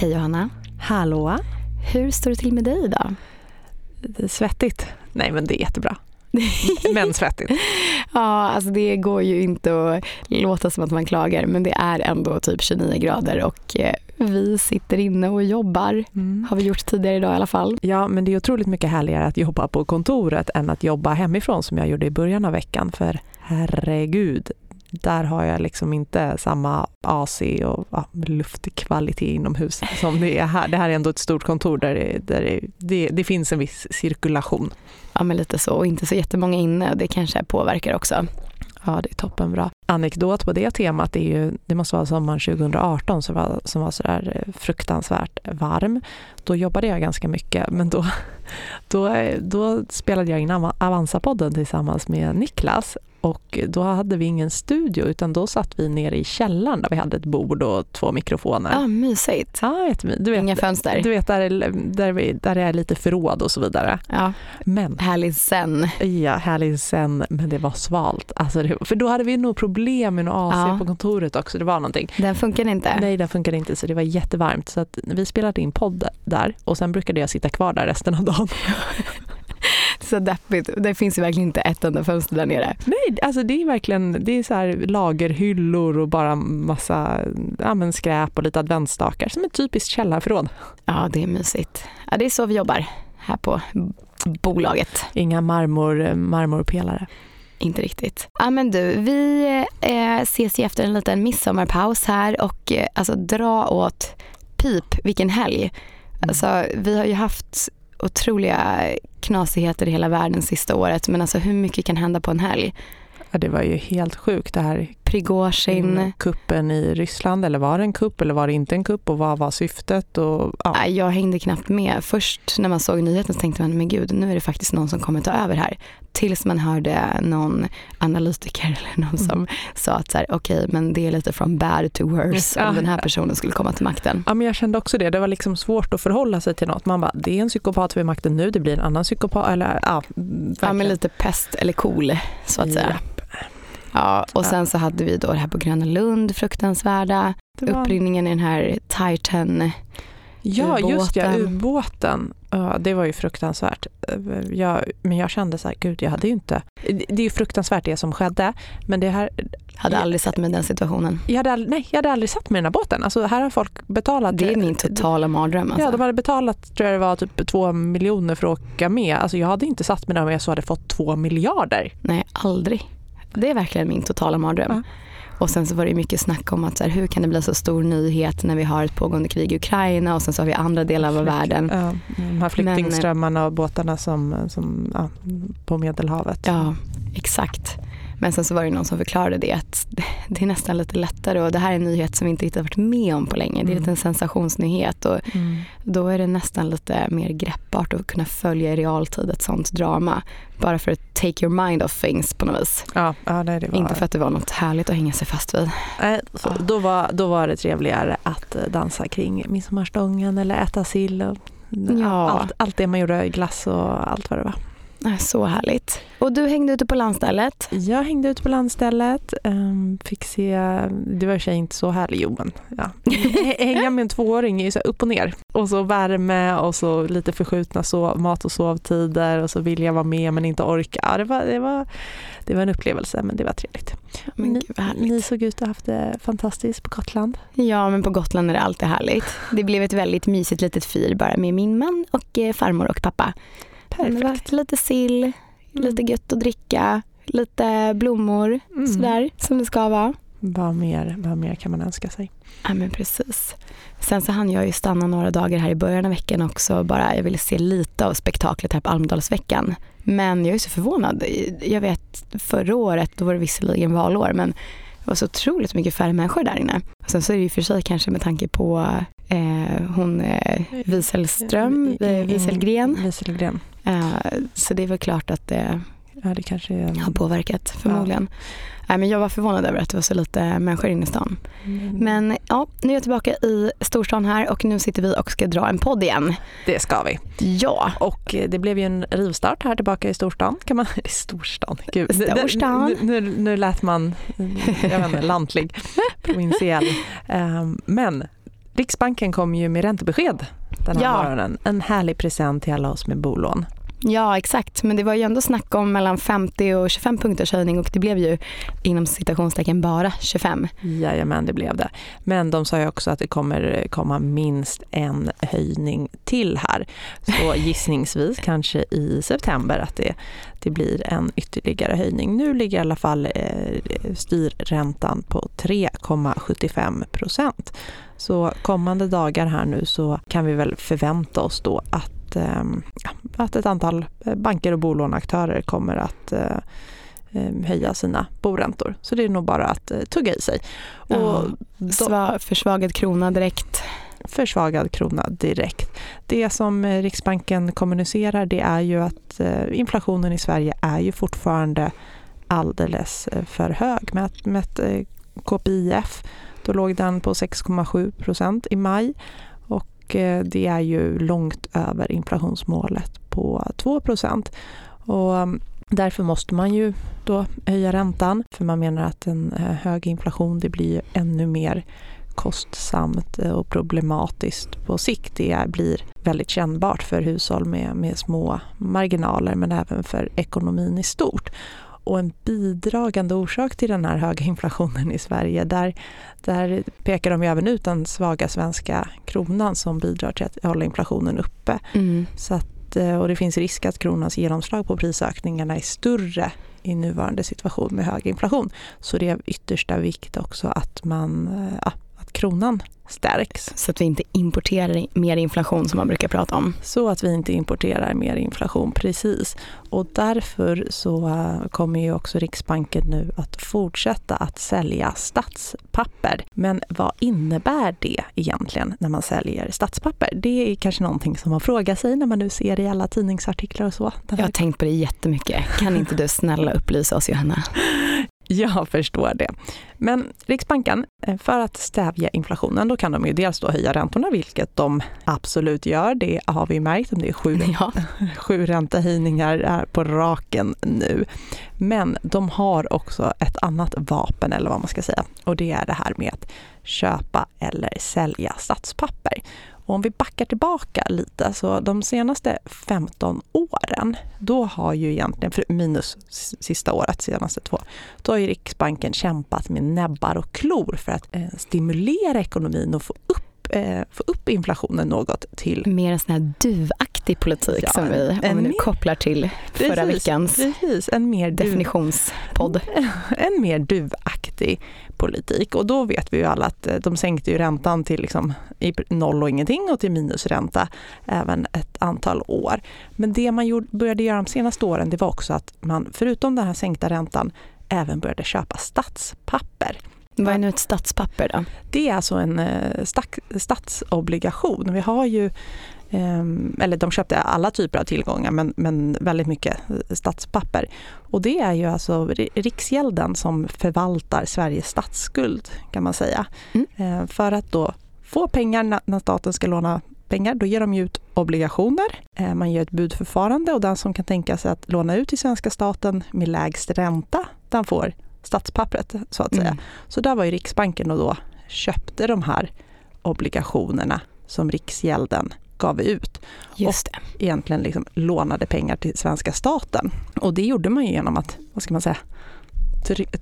Hej Johanna. Hallå. Hur står det till med dig idag? Det är svettigt. Nej men det är jättebra. men svettigt. Ja, alltså det går ju inte att låta som att man klagar men det är ändå typ 29 grader och eh, vi sitter inne och jobbar. Mm. Har vi gjort tidigare idag i alla fall. Ja, men det är otroligt mycket härligare att jobba på kontoret än att jobba hemifrån som jag gjorde i början av veckan. För herregud, där har jag liksom inte samma AC och ja, luftkvalitet inomhus som det är här. Det här är ändå ett stort kontor där, det, där det, det, det finns en viss cirkulation. Ja, men lite så. Och inte så jättemånga inne och det kanske påverkar också. Ja, det är toppenbra. Anekdot på det temat är ju, det måste vara sommaren 2018 som var, som var sådär fruktansvärt varm. Då jobbade jag ganska mycket, men då, då, då spelade jag in Avanza-podden tillsammans med Niklas och då hade vi ingen studio utan då satt vi nere i källaren där vi hade ett bord och två mikrofoner. Ja, ah, mysigt. Ja, du vet, Inga fönster. Du vet där, där, vi, där det är lite förråd och så vidare. Ja, men, härlig sen. Ja, härlig sen, men det var svalt. Alltså det, för då hade vi nog problem med något AC ja. på kontoret också. Det var någonting. Den funkade inte? Nej, den funkade inte så det var jättevarmt. Så att vi spelade in podd där och sen brukade jag sitta kvar där resten av dagen. så deppigt. Det finns ju verkligen inte ett enda fönster där nere. Nej, alltså det är verkligen det är så här lagerhyllor och bara massa ja, men skräp och lite adventsstakar som ett typiskt källarförråd. Ja, det är mysigt. Ja, det är så vi jobbar här på bolaget. Inga marmor, marmorpelare. Inte riktigt. Ja men du, vi eh, ses ju efter en liten midsommarpaus här och eh, alltså dra åt pip vilken helg. Mm. Alltså, vi har ju haft otroliga knasigheter i hela världen sista året men alltså hur mycket kan hända på en helg? Ja, det var ju helt sjukt det här. Prigozjin. Mm, kuppen i Ryssland, eller var det en kupp eller var det inte en kupp och vad var syftet? Och, ja. Jag hängde knappt med. Först när man såg nyheten så tänkte man, men gud, nu är det faktiskt någon som kommer ta över här. Tills man hörde någon analytiker eller någon som mm. sa att så här, okej, okay, men det är lite från bad to worse om den här personen skulle komma till makten. Ja, men jag kände också det. Det var liksom svårt att förhålla sig till något. Man bara, det är en psykopat vid makten nu, det blir en annan psykopat. Eller, ja, ja, men lite pest eller cool, så att säga. Ja, och sen så hade vi då det här på Gröna Lund, fruktansvärda var... upprinningen i den här Titan Ja, just ja, ubåten. Ja, det var ju fruktansvärt. Jag, men jag kände så här, gud, jag hade ju inte... Det är ju fruktansvärt det som skedde, men det här... Hade jag, aldrig satt mig i den situationen. Jag hade, nej, jag hade aldrig satt mig i den här båten. Alltså, här har folk betalat... Det är min totala mardröm. Alltså. Ja, de hade betalat, tror jag det var, typ två miljoner för att åka med. Alltså, jag hade inte satt mig där om jag så hade fått två miljarder. Nej, aldrig. Det är verkligen min totala mardröm. Ja. Och sen så var det mycket snack om att så här, hur kan det bli så stor nyhet när vi har ett pågående krig i Ukraina och sen så har vi andra delar av världen. Ja, de här flyktingströmmarna och båtarna som, som ja, på Medelhavet. Ja, exakt. Men sen så var det någon som förklarade det att det är nästan lite lättare och det här är en nyhet som vi inte riktigt varit med om på länge. Det är lite en sensationsnyhet och mm. då är det nästan lite mer greppbart att kunna följa i realtid ett sånt drama. Bara för att take your mind off things på något vis. Ja, ja, nej, var... Inte för att det var något härligt att hänga sig fast vid. Nej, ja. då, var, då var det trevligare att dansa kring midsommarstången eller äta sill och ja. allt, allt det man gjorde, glass och allt vad det var. Så härligt. Och du hängde ute på landstället? Jag hängde ute på landstället. Um, fick se, det var i och sig inte så härligt, jo men ja. Hänga med en tvååring är ju så upp och ner. Och så värme och så lite förskjutna sov, mat och sovtider och så vill jag vara med men inte orka. Ja, det, var, det, var, det var en upplevelse men det var trevligt. Men ni, ni såg ut att ha haft det fantastiskt på Gotland. Ja men på Gotland är det alltid härligt. Det blev ett väldigt mysigt litet fyr bara med min man och eh, farmor och pappa. Perfekt. Lite sill, mm. lite gött att dricka, lite blommor mm. sådär som det ska vara. Vad mer, vad mer kan man önska sig? Ja men precis. Sen så hann jag ju stanna några dagar här i början av veckan också. Bara, jag ville se lite av spektaklet här på Almedalsveckan. Men jag är så förvånad. Jag vet förra året, då var det visserligen valår, men det var så otroligt mycket färre människor där inne. Och sen så är det ju för sig kanske med tanke på hon eh, Wieselström, eh, Wieselgren. Wieselgren. Eh, så det är väl klart att det, ja, det kanske är har påverkat förmodligen. Ja. Nej, men jag var förvånad över att det var så lite människor inne i stan. Mm. Men ja, nu är jag tillbaka i storstan här och nu sitter vi och ska dra en podd igen. Det ska vi. Ja. Och det blev ju en rivstart här tillbaka i storstan. Kan man, I storstan? Gud. Storstan. Nu, nu, nu lät man jag vet inte, lantlig, provinsiell. Um, men Riksbanken kom ju med räntebesked den här ja. morgonen. En härlig present till alla oss med bolån. Ja exakt, men det var ju ändå snack om mellan 50 och 25 punkters höjning och det blev ju inom citationstecken bara 25. Jajamän, det blev det. Men de sa ju också att det kommer komma minst en höjning till här. Så gissningsvis kanske i september att det, det blir en ytterligare höjning. Nu ligger i alla fall eh, styrräntan på 3,75 procent. Så kommande dagar här nu så kan vi väl förvänta oss då att att, ehm, att ett antal eh, banker och bolåneaktörer kommer att eh, höja sina boräntor. Så det är nog bara att eh, tugga i sig. Och då, försvagad krona direkt. Försvagad krona direkt. Det som Riksbanken kommunicerar det är ju att inflationen i Sverige är ju fortfarande alldeles för hög. Med, med KPIF då låg den på 6,7 procent i maj och eh, det är ju långt över inflationsmålet på 2 och mm, Därför måste man ju då höja räntan för man menar att en eh, hög inflation det blir ännu mer kostsamt eh, och problematiskt på sikt. Det blir väldigt kännbart för hushåll med, med små marginaler men även för ekonomin i stort. Och en bidragande orsak till den här höga inflationen i Sverige, där, där pekar de även ut den svaga svenska kronan som bidrar till att hålla inflationen uppe. Mm. Så att, eh, och det finns risk att kronans genomslag på prisökningarna är större i nuvarande situation med hög inflation. Så det är av yttersta vikt också att, man, eh, ja, att kronan stärks. Så att vi inte importerar mer inflation som man brukar prata om. Så att vi inte importerar mer inflation, precis. Och därför så eh, kommer ju också Riksbanken nu att fortsätta att sälja statspapper. Men vad innebär det egentligen när man säljer statspapper? Det är kanske någonting som man frågar sig när man nu ser det i alla tidningsartiklar och så. Jag har tänkt på det jättemycket. Kan inte du snälla upplysa oss Johanna? Jag förstår det. Men Riksbanken, eh, för att stävja inflationen, då kan de ju dels då höja räntorna, vilket de absolut gör. Det har vi märkt, det är sju, ja. sju räntehöjningar på raken nu. Men de har också ett annat vapen, eller vad man ska säga, och det är det här med att köpa eller sälja statspapper. Och om vi backar tillbaka lite, så de senaste 15 åren, då har ju egentligen, minus sista året, senaste två, då har ju Riksbanken kämpat med näbbar och klor för att eh, stimulera ekonomin och få upp eh, få upp inflationen något till... Mer en sån här duvaktig politik ja, som vi, om vi nu mer, kopplar till precis, förra veckans precis, en mer definitionspodd. En mer duvaktig politik. Och då vet vi ju alla att eh, de sänkte ju räntan till liksom noll och ingenting och till minusränta även ett antal år. Men det man gjorde, började göra de senaste åren det var också att man förutom den här sänkta räntan även började köpa statspapper. Vad är nu ett statspapper då? Det är alltså en eh, statsobligation. Vi har ju Ehm, eller de köpte alla typer av tillgångar men, men väldigt mycket statspapper. Och det är ju alltså Riksgälden som förvaltar Sveriges statsskuld kan man säga. Mm. Ehm, för att då få pengar när staten ska låna pengar, då ger de ut obligationer. Man gör ett budförfarande och den som kan tänka sig att låna ut till svenska staten med lägst ränta, den får statspappret så att säga. Mm. Så där var ju Riksbanken och då köpte de här obligationerna som Riksgälden gav ut. Just och det. egentligen liksom lånade pengar till svenska staten. Och det gjorde man ju genom att, vad ska man säga,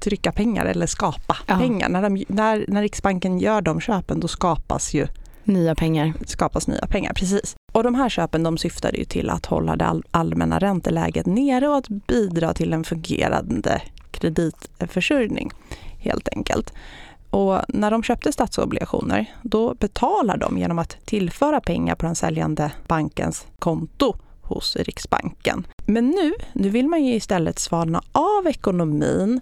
trycka pengar eller skapa ja. pengar. När, de, när, när Riksbanken gör de köpen då skapas ju nya pengar. Skapas nya pengar, precis. Och de här köpen de syftade ju till att hålla det all, allmänna ränteläget nere och att bidra till en fungerande kreditförsörjning helt enkelt. Och när de köpte statsobligationer, då betalar de genom att tillföra pengar på den säljande bankens konto hos Riksbanken. Men nu, nu vill man ju istället svalna av ekonomin,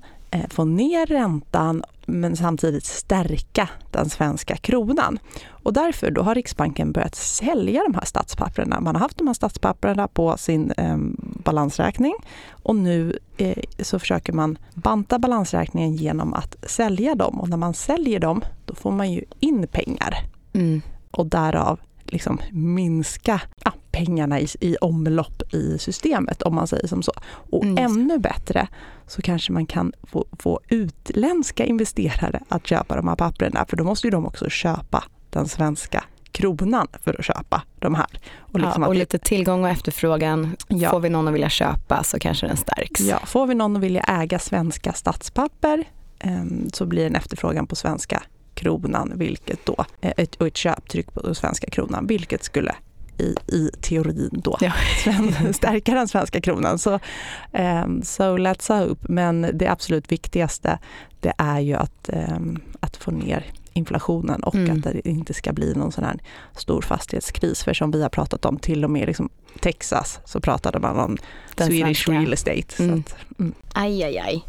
få ner räntan men samtidigt stärka den svenska kronan. Och därför då har Riksbanken börjat sälja de här statspapperna. Man har haft de här statspapperna på sin eh, balansräkning och nu eh, så försöker man banta balansräkningen genom att sälja dem. Och när man säljer dem, då får man ju in pengar. Mm. Och därav liksom minska ja, pengarna i, i omlopp i systemet om man säger som så. Och mm. ännu bättre så kanske man kan få, få utländska investerare att köpa de här papperna för då måste ju de också köpa den svenska kronan för att köpa de här. Och, liksom ja, och lite tillgång och efterfrågan. Ja. Får vi någon att vilja köpa så kanske den stärks. Ja, får vi någon att vilja äga svenska statspapper ehm, så blir en efterfrågan på svenska kronan, vilket då, eh, ett, och ett köptryck på svenska kronan, vilket skulle i, i teorin då ja. stärka den svenska kronan. Så um, so let's hope. Men det absolut viktigaste det är ju att, um, att få ner inflationen och mm. att det inte ska bli någon sån här stor fastighetskris. För som vi har pratat om, till och med liksom Texas så pratade man om Den Swedish svenska. real estate. Mm. Så att, mm. Aj, aj, aj.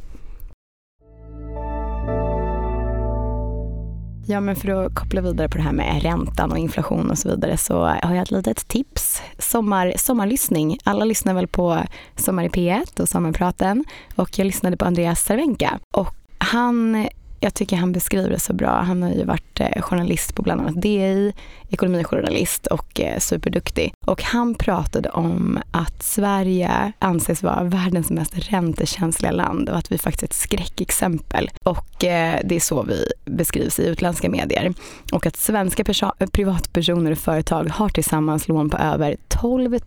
Ja, men för att koppla vidare på det här med räntan och inflation och så vidare så har jag ett litet tips. Sommar, sommarlyssning. Alla lyssnar väl på Sommar i P1 och Sommarpraten och jag lyssnade på Andreas Cervenka och han jag tycker han beskriver det så bra. Han har ju varit eh, journalist på bland annat DI, ekonomijournalist och eh, superduktig. Och han pratade om att Sverige anses vara världens mest räntekänsliga land och att vi faktiskt är ett skräckexempel. Och eh, det är så vi beskrivs i utländska medier. Och att svenska privatpersoner och företag har tillsammans lån på över 12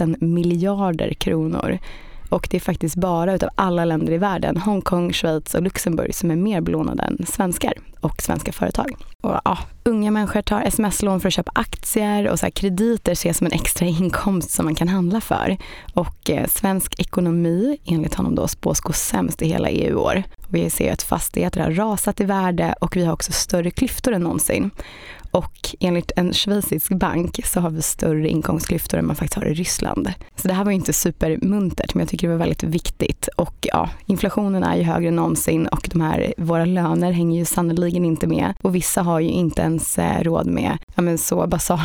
000 miljarder kronor. Och det är faktiskt bara utav alla länder i världen, Hongkong, Schweiz och Luxemburg, som är mer belånade än svenskar och svenska företag. Och, ja, unga människor tar sms-lån för att köpa aktier och så krediter ses som en extra inkomst som man kan handla för. Och eh, svensk ekonomi, enligt honom då, spås gå sämst i hela EU år. Vi ser att fastigheter har rasat i värde och vi har också större klyftor än någonsin. Och enligt en schweizisk bank så har vi större inkomstklyftor än man faktiskt har i Ryssland. Så det här var inte supermuntert men jag tycker det var väldigt viktigt. Och ja, inflationen är ju högre än någonsin och de här, våra löner hänger ju sannoliken inte med. Och vissa har ju inte ens ens eh, råd med ja, men så basala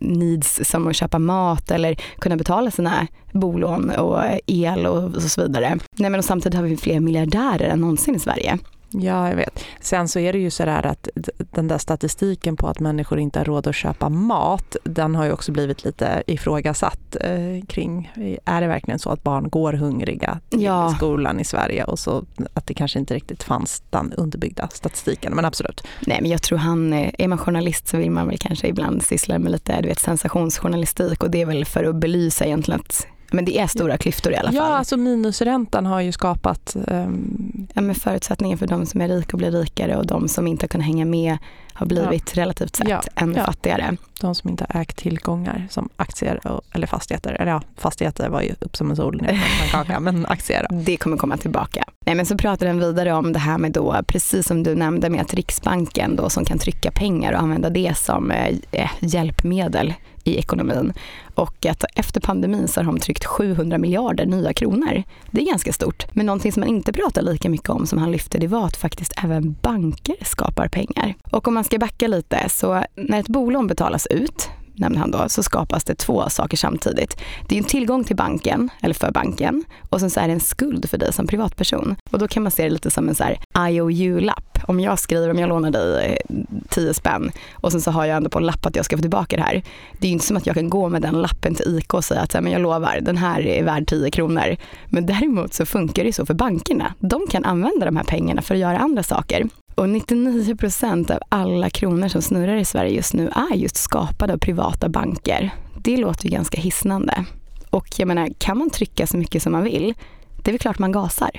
needs som att köpa mat eller kunna betala sina bolån och el och så vidare. Nej, men samtidigt har vi fler miljardärer än någonsin i Sverige. Ja, jag vet. Sen så är det ju så där att den där statistiken på att människor inte har råd att köpa mat, den har ju också blivit lite ifrågasatt eh, kring, är det verkligen så att barn går hungriga till ja. skolan i Sverige och så att det kanske inte riktigt fanns den underbyggda statistiken, men absolut. Nej, men jag tror han, eh, är man journalist så vill man väl kanske ibland syssla med lite du vet, sensationsjournalistik och det är väl för att belysa egentligen att men det är stora klyftor i alla fall. Ja, alltså minusräntan har ju skapat... Um... Ja, men förutsättningen för de som är rika att bli rikare och de som inte har kunnat hänga med har blivit ja. relativt sett ja. ännu ja. fattigare. De som inte har ägt tillgångar som aktier och, eller fastigheter. Eller ja, fastigheter var ju upp som en sol kaka, men aktier då. Det kommer komma tillbaka. Nej, men så pratade den vidare om det här med då, precis som du nämnde med att Riksbanken då som kan trycka pengar och använda det som eh, eh hjälpmedel i ekonomin. Och att efter pandemin så har de tryckt 700 miljarder nya kronor. Det är ganska stort. Men någonting som man inte pratar lika mycket om som han lyfte, det var att faktiskt även banker skapar pengar. Och om man ska backa lite, så när ett bolån betalas ut, nämnde han då, så skapas det två saker samtidigt. Det är en tillgång till banken, eller för banken, och sen så är det en skuld för dig som privatperson. Och då kan man se det lite som en så här IOU-lapp. Om jag skriver, om jag lånar dig eh, 10 spänn och sen så har jag ändå på en lapp att jag ska få tillbaka det här. Det är ju inte som att jag kan gå med den lappen till IK och säga att men jag lovar, den här är värd 10 kronor. Men däremot så funkar det så för bankerna. De kan använda de här pengarna för att göra andra saker. Och 99 procent av alla kronor som snurrar i Sverige just nu är just skapade av privata banker. Det låter ju ganska hisnande. Och jag menar, kan man trycka så mycket som man vill, det är väl klart man gasar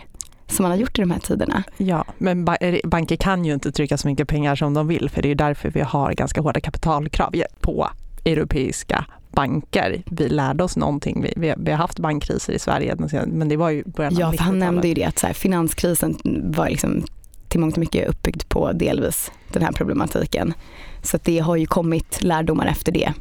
som man har gjort i de här tiderna. Ja, men banker kan ju inte trycka så mycket pengar som de vill för det är därför vi har ganska hårda kapitalkrav på europeiska banker. Vi lärde oss någonting. Vi, vi, vi har haft bankkriser i Sverige, men det var ju början av Ja, för han nämnde ju det att här, finanskrisen var liksom till mångt och mycket uppbyggd på delvis den här problematiken. Så det har ju kommit lärdomar efter det,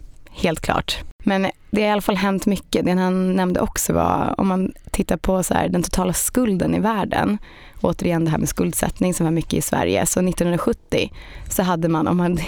helt klart. Men det har i alla fall hänt mycket. Det han nämnde också var, om man tittar på så här, den totala skulden i världen, återigen det här med skuldsättning som var mycket i Sverige, så 1970 så hade man, om man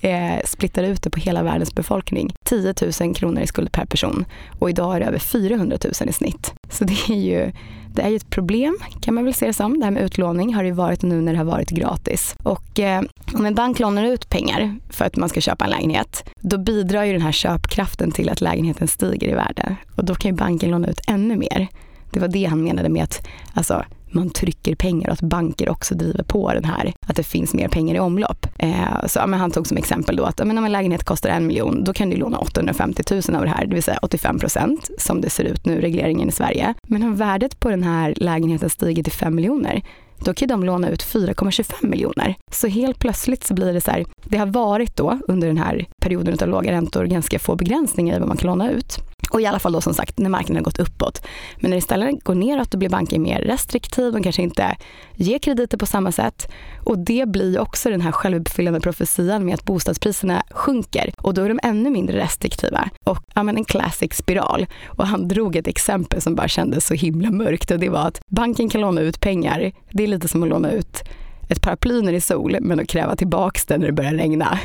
eh, splittar ut det på hela världens befolkning, 10 000 kronor i skuld per person och idag är det över 400 000 i snitt. Så det är ju det är ju ett problem kan man väl se det som. Det här med utlåning har det ju varit nu när det har varit gratis. Och eh, om en bank lånar ut pengar för att man ska köpa en lägenhet, då bidrar ju den här köpkraften till att lägenheten stiger i värde. Och då kan ju banken låna ut ännu mer. Det var det han menade med att alltså, man trycker pengar och att banker också driver på den här, att det finns mer pengar i omlopp. Eh, så, men han tog som exempel då att men om en lägenhet kostar en miljon, då kan du låna 850 000 av det här, det vill säga 85 procent som det ser ut nu, regleringen i Sverige. Men om värdet på den här lägenheten stiger till 5 miljoner, då kan de låna ut 4,25 miljoner. Så helt plötsligt så blir det så här, det har varit då under den här perioden av låga räntor ganska få begränsningar i vad man kan låna ut. Och i alla fall då som sagt när marknaden har gått uppåt. Men när det istället går neråt då blir banken mer restriktiv, de kanske inte ger krediter på samma sätt. Och det blir också den här självuppfyllande profetian med att bostadspriserna sjunker och då är de ännu mindre restriktiva. Och ja, men en classic spiral. Och han drog ett exempel som bara kändes så himla mörkt och det var att banken kan låna ut pengar. Det är lite som att låna ut ett paraply när det är sol men att kräva tillbaks det när det börjar regna.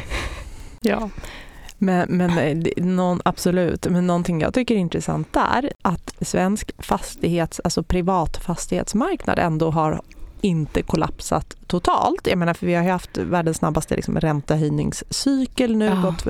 Ja. Men, men eh, någon, absolut, men någonting jag tycker är intressant är att svensk fastighets, alltså privat fastighetsmarknad ändå har inte kollapsat totalt. Jag menar, för vi har ju haft världens snabbaste liksom, räntehöjningscykel nu. Ja. Gått,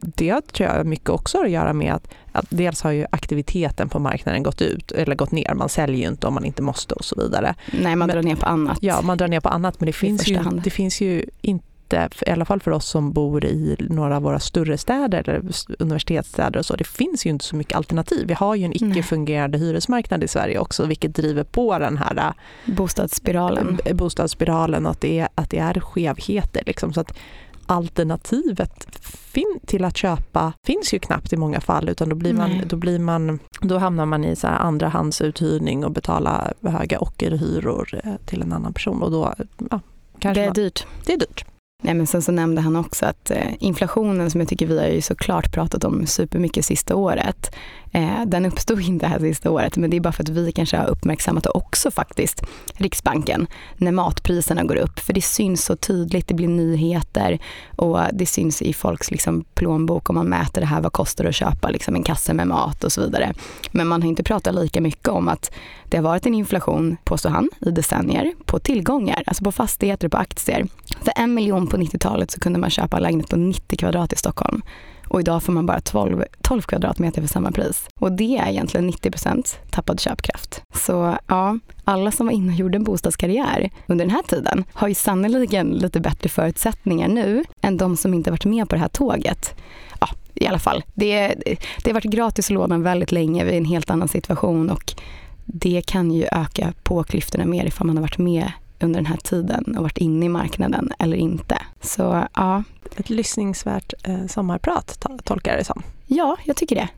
det tror jag mycket också har att göra med att, att dels har ju aktiviteten på marknaden gått ut eller gått ner. Man säljer ju inte om man inte måste och så vidare. Nej, man men, drar ner på annat. Ja, man drar ner på annat men det finns, ju, det finns ju inte inte, i alla fall för oss som bor i några av våra större städer eller universitetsstäder och så, det finns ju inte så mycket alternativ. Vi har ju en icke-fungerande hyresmarknad i Sverige också, vilket driver på den här äh, bostadsspiralen, bostadsspiralen och att det är, att det är skevheter. Liksom. Så att alternativet till att köpa finns ju knappt i många fall utan då, blir man, då, blir man, då hamnar man i så här andrahandsuthyrning och betalar höga ockerhyror eh, till en annan person och då ja, kanske Det är man, dyrt. Det är dyrt. Nej, men sen så nämnde han också att eh, inflationen som jag tycker vi har ju såklart pratat om supermycket sista året, eh, den uppstod inte här sista året men det är bara för att vi kanske har uppmärksammat också faktiskt, Riksbanken, när matpriserna går upp. För det syns så tydligt, det blir nyheter och det syns i folks liksom, plånbok om man mäter det här, vad kostar det att köpa liksom, en kasse med mat och så vidare. Men man har inte pratat lika mycket om att det har varit en inflation, påstår han, i decennier på tillgångar, alltså på fastigheter och på aktier. För en miljon på 90-talet så kunde man köpa en lägenhet på 90 kvadrat i Stockholm. Och idag får man bara 12, 12 kvadratmeter för samma pris. Och det är egentligen 90 procent tappad köpkraft. Så ja, alla som var inne och gjorde en bostadskarriär under den här tiden har ju sannoliken lite bättre förutsättningar nu än de som inte varit med på det här tåget. Ja, i alla fall. Det, det har varit gratis att låna väldigt länge, vi är i en helt annan situation och det kan ju öka på klyftorna mer ifall man har varit med under den här tiden och varit inne i marknaden eller inte. Så ja. Ett lyssningsvärt eh, sommarprat tolkar jag det som. Ja, jag tycker det.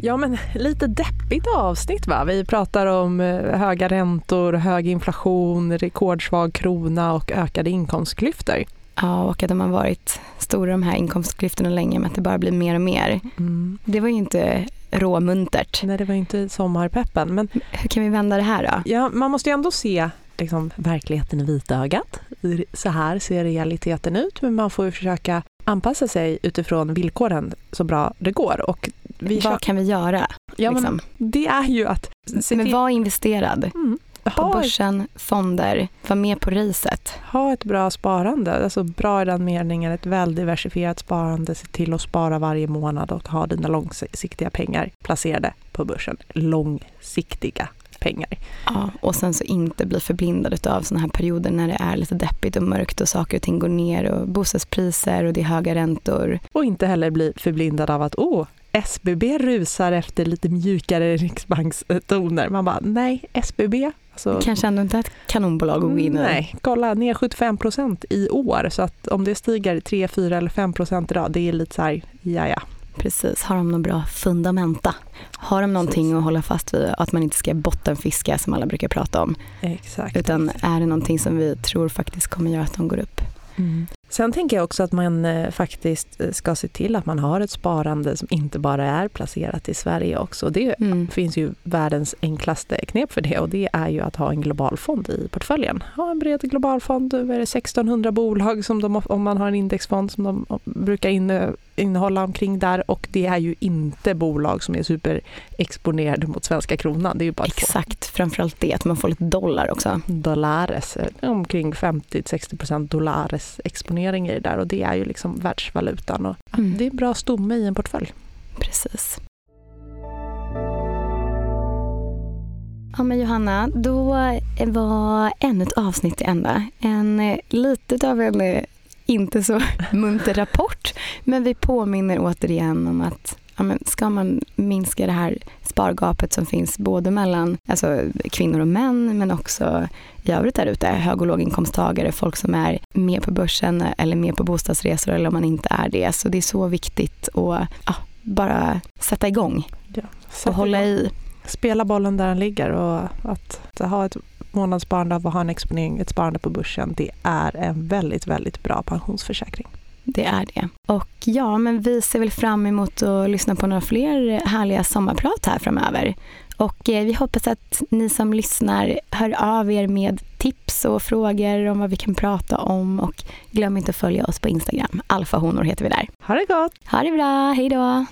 Ja, men lite deppigt avsnitt va? Vi pratar om eh, höga räntor, hög inflation, rekordsvag krona och ökade inkomstklyftor. Ja, och att de har varit stora de här inkomstklyftorna länge men att det bara blir mer och mer. Mm. Det var ju inte råmuntert. Nej, det var inte sommarpeppen. Men hur kan vi vända det här då? Ja, man måste ju ändå se liksom, verkligheten i vitögat. Så här ser realiteten ut, men man får ju försöka anpassa sig utifrån villkoren så bra det går. Och vi Vad kan vi göra? Ja, liksom? men det är ju att... Men var investerad. Mm på börsen, fonder, var med på racet. Ha ett bra sparande, alltså bra i den meningen, ett väldiversifierat sparande, se till att spara varje månad och ha dina långsiktiga pengar placerade på börsen. Långsiktiga pengar. Ja, och sen så inte bli förblindad av sådana här perioder när det är lite deppigt och mörkt och saker och ting går ner och bostadspriser och det är höga räntor. Och inte heller bli förblindad av att åh, SBB rusar efter lite mjukare riksbankstoner. Man bara, nej, SBB Alltså, Kanske ändå inte ett kanonbolag att gå in i. Nej, kolla ner 75 procent i år. Så att om det stiger 3, 4 eller 5 procent idag, det är lite så här, ja ja. Precis, har de några bra fundamenta? Har de någonting Precis. att hålla fast vid? Att man inte ska bottenfiska som alla brukar prata om. Exakt. Utan är det någonting som vi tror faktiskt kommer göra att de går upp? Mm. Sen tänker jag också att man eh, faktiskt eh, ska se till att man har ett sparande som inte bara är placerat i Sverige också. Det mm. finns ju världens enklaste knep för det och det är ju att ha en global fond i portföljen. Ha en bred global fond, det 1600 bolag som de, om man har en indexfond som de brukar in, innehålla omkring där och det är ju inte bolag som är superexponerade mot svenska kronan. Det är ju bara Exakt, två. framförallt det att man får lite dollar också. Dollares, eh, omkring 50-60% dollares exponering i det där och det är ju liksom världsvalutan och mm. det är en bra stomme i en portfölj. Precis. Ja men Johanna, då var ännu ett avsnitt till ända. En eh, lite av en eh, inte så munter rapport, men vi påminner återigen om att ja, men ska man minska det här spargapet som finns både mellan alltså, kvinnor och män men också i övrigt där ute, hög och låginkomsttagare, folk som är med på börsen eller med på bostadsresor eller om man inte är det. Så det är så viktigt att ja, bara sätta igång ja, och hålla i. Spela bollen där den ligger och att ha ett månadssparande av att ha en exponering, ett sparande på börsen, det är en väldigt, väldigt bra pensionsförsäkring. Det är det. Och ja, men vi ser väl fram emot att lyssna på några fler härliga sommarprat här framöver. Och eh, vi hoppas att ni som lyssnar hör av er med tips och frågor om vad vi kan prata om. Och glöm inte att följa oss på Instagram. Alfahonor heter vi där. Ha det gott! Ha det bra, hej då!